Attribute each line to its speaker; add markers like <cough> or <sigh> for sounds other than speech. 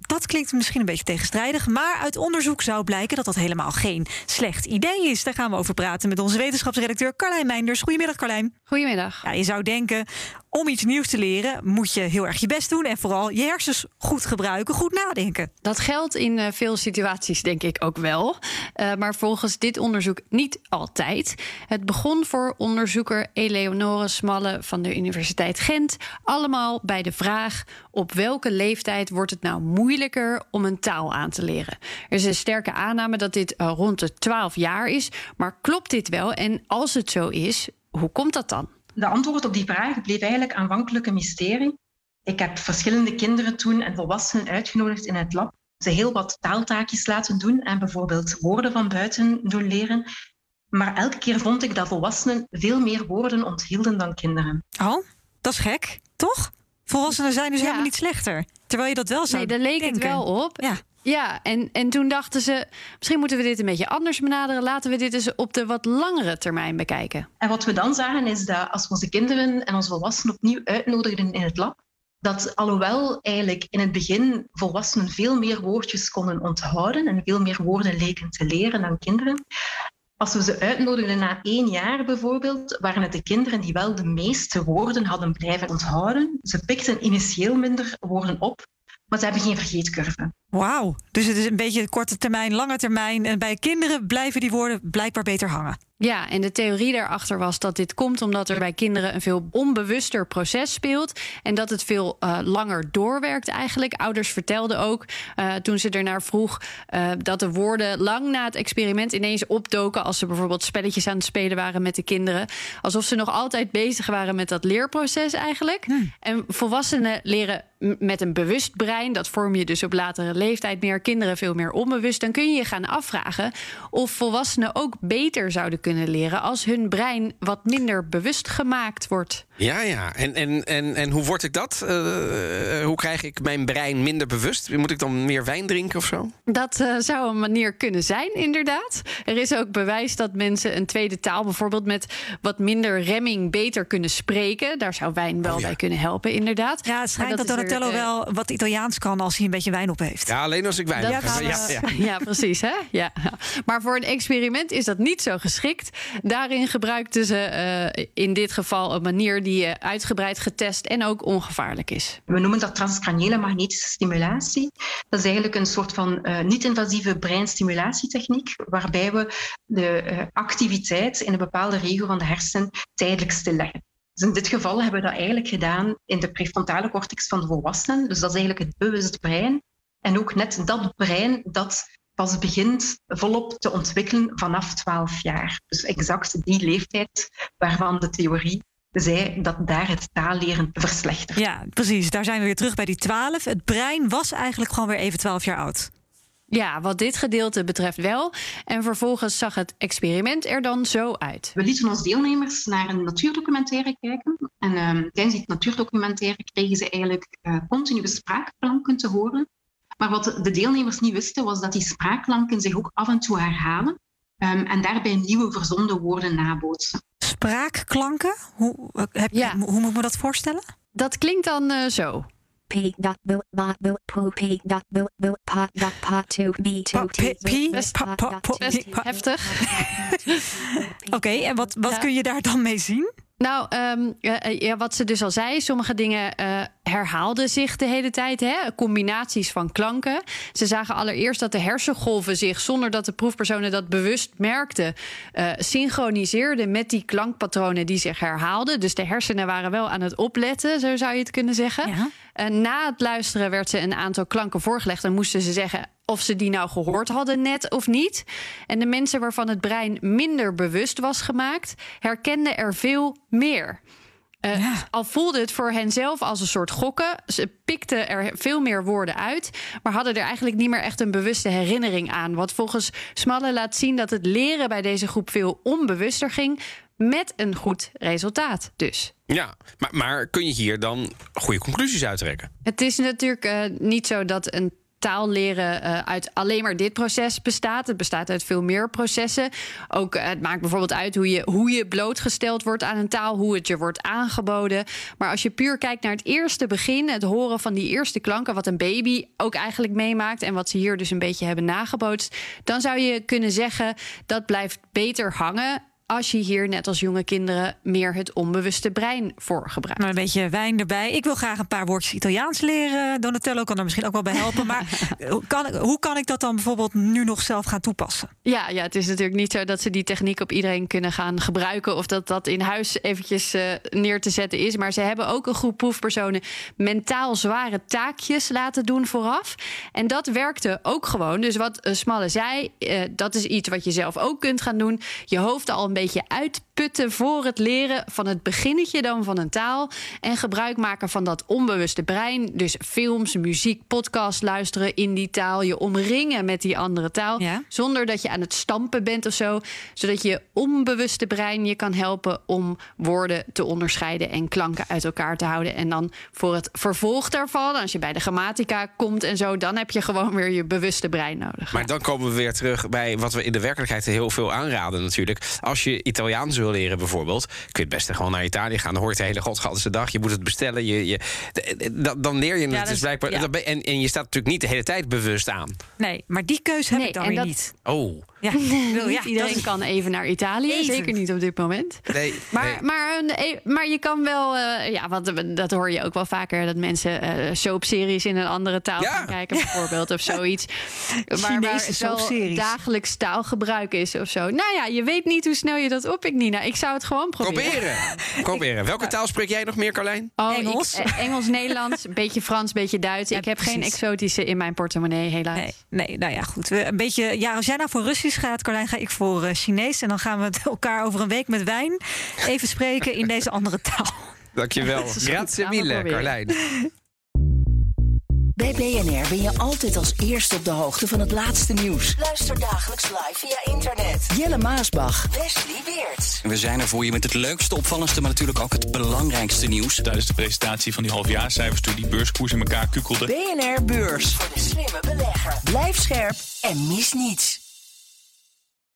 Speaker 1: Dat klinkt misschien een beetje tegenstrijdig, maar uit onderzoek zou blijken dat dat helemaal geen slecht idee is. Daar gaan we over praten met onze wetenschapsredacteur Carlijn Meinders. Goedemiddag, Carlijn.
Speaker 2: Goedemiddag.
Speaker 1: Ja, je zou denken, om iets nieuws te leren moet je heel erg je best doen en vooral je hersens goed gebruiken, goed nadenken.
Speaker 2: Dat geldt in eh, veel situaties, denk ik ook wel. Eh, maar volgens dit onderzoek niet altijd. Het begon voor onderzoeker Eleonore Smalle van de Universiteit Gent. Allemaal bij de vraag: op welke leeftijd wordt het nou moeilijker om een taal aan te leren? Er is een sterke aanname dat dit eh, rond de 12 jaar is. Maar klopt dit wel? En als het zo is, hoe komt dat dan?
Speaker 3: De antwoord op die vraag bleef eigenlijk aanvankelijk een mysterie. Ik heb verschillende kinderen toen en volwassenen uitgenodigd in het lab. Ze heel wat taaltaakjes laten doen en bijvoorbeeld woorden van buiten doen leren. Maar elke keer vond ik dat volwassenen veel meer woorden onthielden dan kinderen.
Speaker 1: Oh, dat is gek, toch? Volwassenen zijn dus
Speaker 2: Ja.
Speaker 1: helemaal niet slechter. Terwijl je dat wel zou
Speaker 2: Nee, daar leek het wel op.
Speaker 1: Ja.
Speaker 2: Ja, en, en toen dachten ze, misschien moeten we dit een beetje anders benaderen. Laten we dit eens op de wat langere termijn bekijken.
Speaker 3: En wat we dan zagen is dat als we onze kinderen en onze volwassenen opnieuw uitnodigden in het lab, dat alhoewel eigenlijk in het begin volwassenen veel meer woordjes konden onthouden en veel meer woorden leken te leren dan kinderen, als we ze uitnodigden na één jaar bijvoorbeeld, waren het de kinderen die wel de meeste woorden hadden blijven onthouden. Ze pikten initieel minder woorden op, maar ze hebben geen vergeetcurve.
Speaker 1: Wauw, dus het is een beetje korte termijn, lange termijn. En bij kinderen blijven die woorden blijkbaar beter hangen.
Speaker 2: Ja, en de theorie daarachter was dat dit komt omdat er bij kinderen een veel onbewuster proces speelt. En dat het veel eh, langer doorwerkt eigenlijk. Ouders vertelden ook eh, toen ze ernaar vroeg eh, dat de woorden lang na het experiment ineens opdoken. Als ze bijvoorbeeld spelletjes aan het spelen waren met de kinderen. Alsof ze nog altijd bezig waren met dat leerproces eigenlijk. En volwassenen leren met een bewust brein. Dat vorm je dus op latere leeftijd meer. Kinderen veel meer onbewust. Dan kun je je gaan afvragen of volwassenen ook beter zouden kunnen leren als hun brein wat minder bewust gemaakt wordt.
Speaker 4: Ja, ja. En, en, en, en hoe word ik dat? Eh, hoe krijg ik mijn brein minder bewust? Moet ik dan meer wijn drinken of zo?
Speaker 2: Dat eh, zou een manier kunnen zijn, inderdaad. Er is ook bewijs dat mensen een tweede taal, bijvoorbeeld met wat minder remming, beter kunnen spreken. Daar zou wijn wel
Speaker 4: Oh ja.
Speaker 2: bij kunnen helpen, inderdaad.
Speaker 1: Ja, het schijnt dat,
Speaker 2: er,
Speaker 1: Donatello
Speaker 2: eh,
Speaker 1: wel wat Italiaans kan als hij een beetje wijn op heeft.
Speaker 4: Ja, alleen als ik wijn heb. ja, ja. <laughs>
Speaker 2: Ja, precies. Hè? Ja. Maar voor een experiment is dat niet zo geschikt. Daarin gebruikten ze eh, in dit geval een manier die eh, uitgebreid getest en ook ongevaarlijk is.
Speaker 3: We noemen dat transcraniële magnetische stimulatie. Dat is eigenlijk een soort van eh, niet-invasieve breinstimulatietechniek, waarbij we de eh, activiteit in een bepaalde regio van de hersenen tijdelijk stilleggen. Dus in dit geval hebben we dat eigenlijk gedaan in de prefrontale cortex van de volwassenen. Dus dat is eigenlijk het bewuste brein. En ook net dat brein dat pas begint volop te ontwikkelen vanaf 12 jaar. Dus exact die leeftijd waarvan de theorie zei dat daar het taalleren verslechtert.
Speaker 1: Ja, precies. Daar zijn we weer terug bij die 12. Het brein was eigenlijk gewoon weer even 12 jaar oud.
Speaker 2: Ja, wat dit gedeelte betreft wel. En vervolgens zag het experiment er dan zo uit.
Speaker 3: We lieten ons deelnemers naar een natuurdocumentaire kijken. En ehm, tijdens die natuurdocumentaire kregen ze eigenlijk eh, continue spraakklanken te horen. Maar wat de deelnemers niet wisten, was dat die spraakklanken zich ook af en toe herhalen. ehm, en daarbij nieuwe verzonden woorden nabootsen.
Speaker 1: Spraakklanken? Hoe, eh, heb,
Speaker 2: Ja.
Speaker 1: hoe moet ik me dat voorstellen?
Speaker 2: Dat klinkt dan eh, zo.
Speaker 5: P dot bot dot pot dot pot to to
Speaker 2: heftig.
Speaker 1: Oké, en wat, wat
Speaker 2: Ja.
Speaker 1: kun je daar dan mee zien?
Speaker 2: Nou, ehm, ja, eh, ja, wat ze dus al zei, sommige dingen eh, herhaalden zich de hele tijd. Hè? Combinaties van klanken. Ze zagen allereerst dat de hersengolven zich, zonder dat de proefpersonen dat bewust merkten, eh, synchroniseerden met die klankpatronen die zich herhaalden. Dus de hersenen waren wel aan het opletten, zo zou je het kunnen zeggen.
Speaker 1: Ja.
Speaker 2: En na het luisteren werd ze een aantal klanken voorgelegd en moesten ze zeggen of ze die nou gehoord hadden net of niet. En de mensen waarvan het brein minder bewust was gemaakt, herkenden er veel meer. Eh, Al voelde het voor hen zelf als een soort gokken. Ze pikten er veel meer woorden uit, maar hadden er eigenlijk niet meer echt een bewuste herinnering aan. Wat volgens Smalle laat zien dat het leren bij deze groep veel onbewuster ging. Met een goed resultaat dus.
Speaker 4: Ja, maar, maar kun je hier dan goede conclusies uittrekken?
Speaker 2: Het is natuurlijk uh, niet zo dat een taal leren uh, uit alleen maar dit proces bestaat. Het bestaat uit veel meer processen. Ook uh, het maakt bijvoorbeeld uit hoe je, hoe je blootgesteld wordt aan een taal, hoe het je wordt aangeboden. Maar als je puur kijkt naar het eerste begin, het horen van die eerste klanken, wat een baby ook eigenlijk meemaakt en wat ze hier dus een beetje hebben nagebootst, dan zou je kunnen zeggen dat blijft beter hangen als je hier net als jonge kinderen meer het onbewuste brein voor gebruikt.
Speaker 1: Maar een beetje wijn erbij. Ik wil graag een paar woordjes Italiaans leren. Donatello kan er misschien ook wel bij helpen. Maar hoe <laughs> kan, ik, hoe kan ik dat dan bijvoorbeeld nu nog zelf gaan toepassen?
Speaker 2: Ja, ja, het is natuurlijk niet zo dat ze die techniek op iedereen kunnen gaan gebruiken. Of dat dat in huis eventjes uh, neer te zetten is. Maar ze hebben ook een groep proefpersonen mentaal zware taakjes laten doen vooraf. En dat werkte ook gewoon. Dus wat uh, Smalle zei, uh, dat is iets wat je zelf ook kunt gaan doen. Je hoofd al beetje uitputten voor het leren van het beginnetje dan van een taal. En gebruik maken van dat onbewuste brein. Dus films, muziek, podcast luisteren in die taal. Je omringen met die andere taal.
Speaker 1: Ja.
Speaker 2: Zonder dat je aan het stampen bent of zo. Zodat je onbewuste brein je kan helpen om woorden te onderscheiden en klanken uit elkaar te houden. En dan voor het vervolg daarvan, als je bij de grammatica komt en zo, dan heb je gewoon weer je bewuste brein nodig.
Speaker 4: Maar dan komen we weer terug bij wat we in de werkelijkheid heel veel aanraden natuurlijk. Als je Italiaans wil leren bijvoorbeeld, kun je het beste gewoon naar Italië gaan. Dan hoor je de hele godschatse dag. Je moet het bestellen. Je, je, dan leer je het
Speaker 1: Ja,
Speaker 4: dus blijkbaar.
Speaker 1: ja.
Speaker 4: En, en je staat natuurlijk niet de hele tijd bewust aan.
Speaker 1: Nee, maar die keuze heb
Speaker 2: Nee,
Speaker 1: ik dan
Speaker 2: en
Speaker 1: weer
Speaker 2: dat-
Speaker 1: niet.
Speaker 4: Oh.
Speaker 1: Ja, <laughs> ik bedoel, ja,
Speaker 2: Niet iedereen
Speaker 1: is-
Speaker 2: kan even naar Italië,
Speaker 1: Even.
Speaker 2: zeker niet op dit moment.
Speaker 4: Nee,
Speaker 2: Maar,
Speaker 4: nee.
Speaker 2: maar, een- eh, maar je kan wel, eh, ja, want dat hoor je ook wel vaker, dat mensen eh soapseries in een andere taal
Speaker 4: Ja.
Speaker 2: gaan kijken, bijvoorbeeld, of <laughs> zoiets. waar, waar dagelijks taalgebruik is of zo. Nou ja, je weet niet hoe snel je dat oppikt, Nina. Ik zou het gewoon proberen.
Speaker 4: Proberen. <laughs> Proberen. Welke taal spreek jij nog meer, Carlijn?
Speaker 2: Oh, ik-
Speaker 1: Engels?
Speaker 2: eh, Engels, Nederlands, een beetje Frans, een beetje Duits.
Speaker 1: Ja,
Speaker 2: ik heb geen exotische in mijn portemonnee, helaas.
Speaker 1: Nee, nee, nou ja, goed. We- Een beetje, ja, als jij nou voor Russisch gaat, Carlijn, ga ik voor eh, Chinees. En dan gaan we het <laughs> elkaar over een week met wijn even spreken in deze andere taal.
Speaker 4: Dankjewel. <laughs>
Speaker 2: Goed.
Speaker 4: Grazie mille. Carlijn.
Speaker 6: Bij BNR ben je altijd als eerste op de hoogte van het laatste nieuws.
Speaker 7: Luister dagelijks live via internet.
Speaker 6: Jelle Maasbach.
Speaker 7: Wesley Weerts.
Speaker 8: We zijn er voor je met het leukste, opvallendste, maar natuurlijk ook het belangrijkste nieuws.
Speaker 9: Tijdens de presentatie van die halfjaarcijfers toen die beurskoers in elkaar kukkelde.
Speaker 6: BNR Beurs.
Speaker 7: Voor de slimme belegger.
Speaker 6: Blijf scherp.
Speaker 7: En mis niets.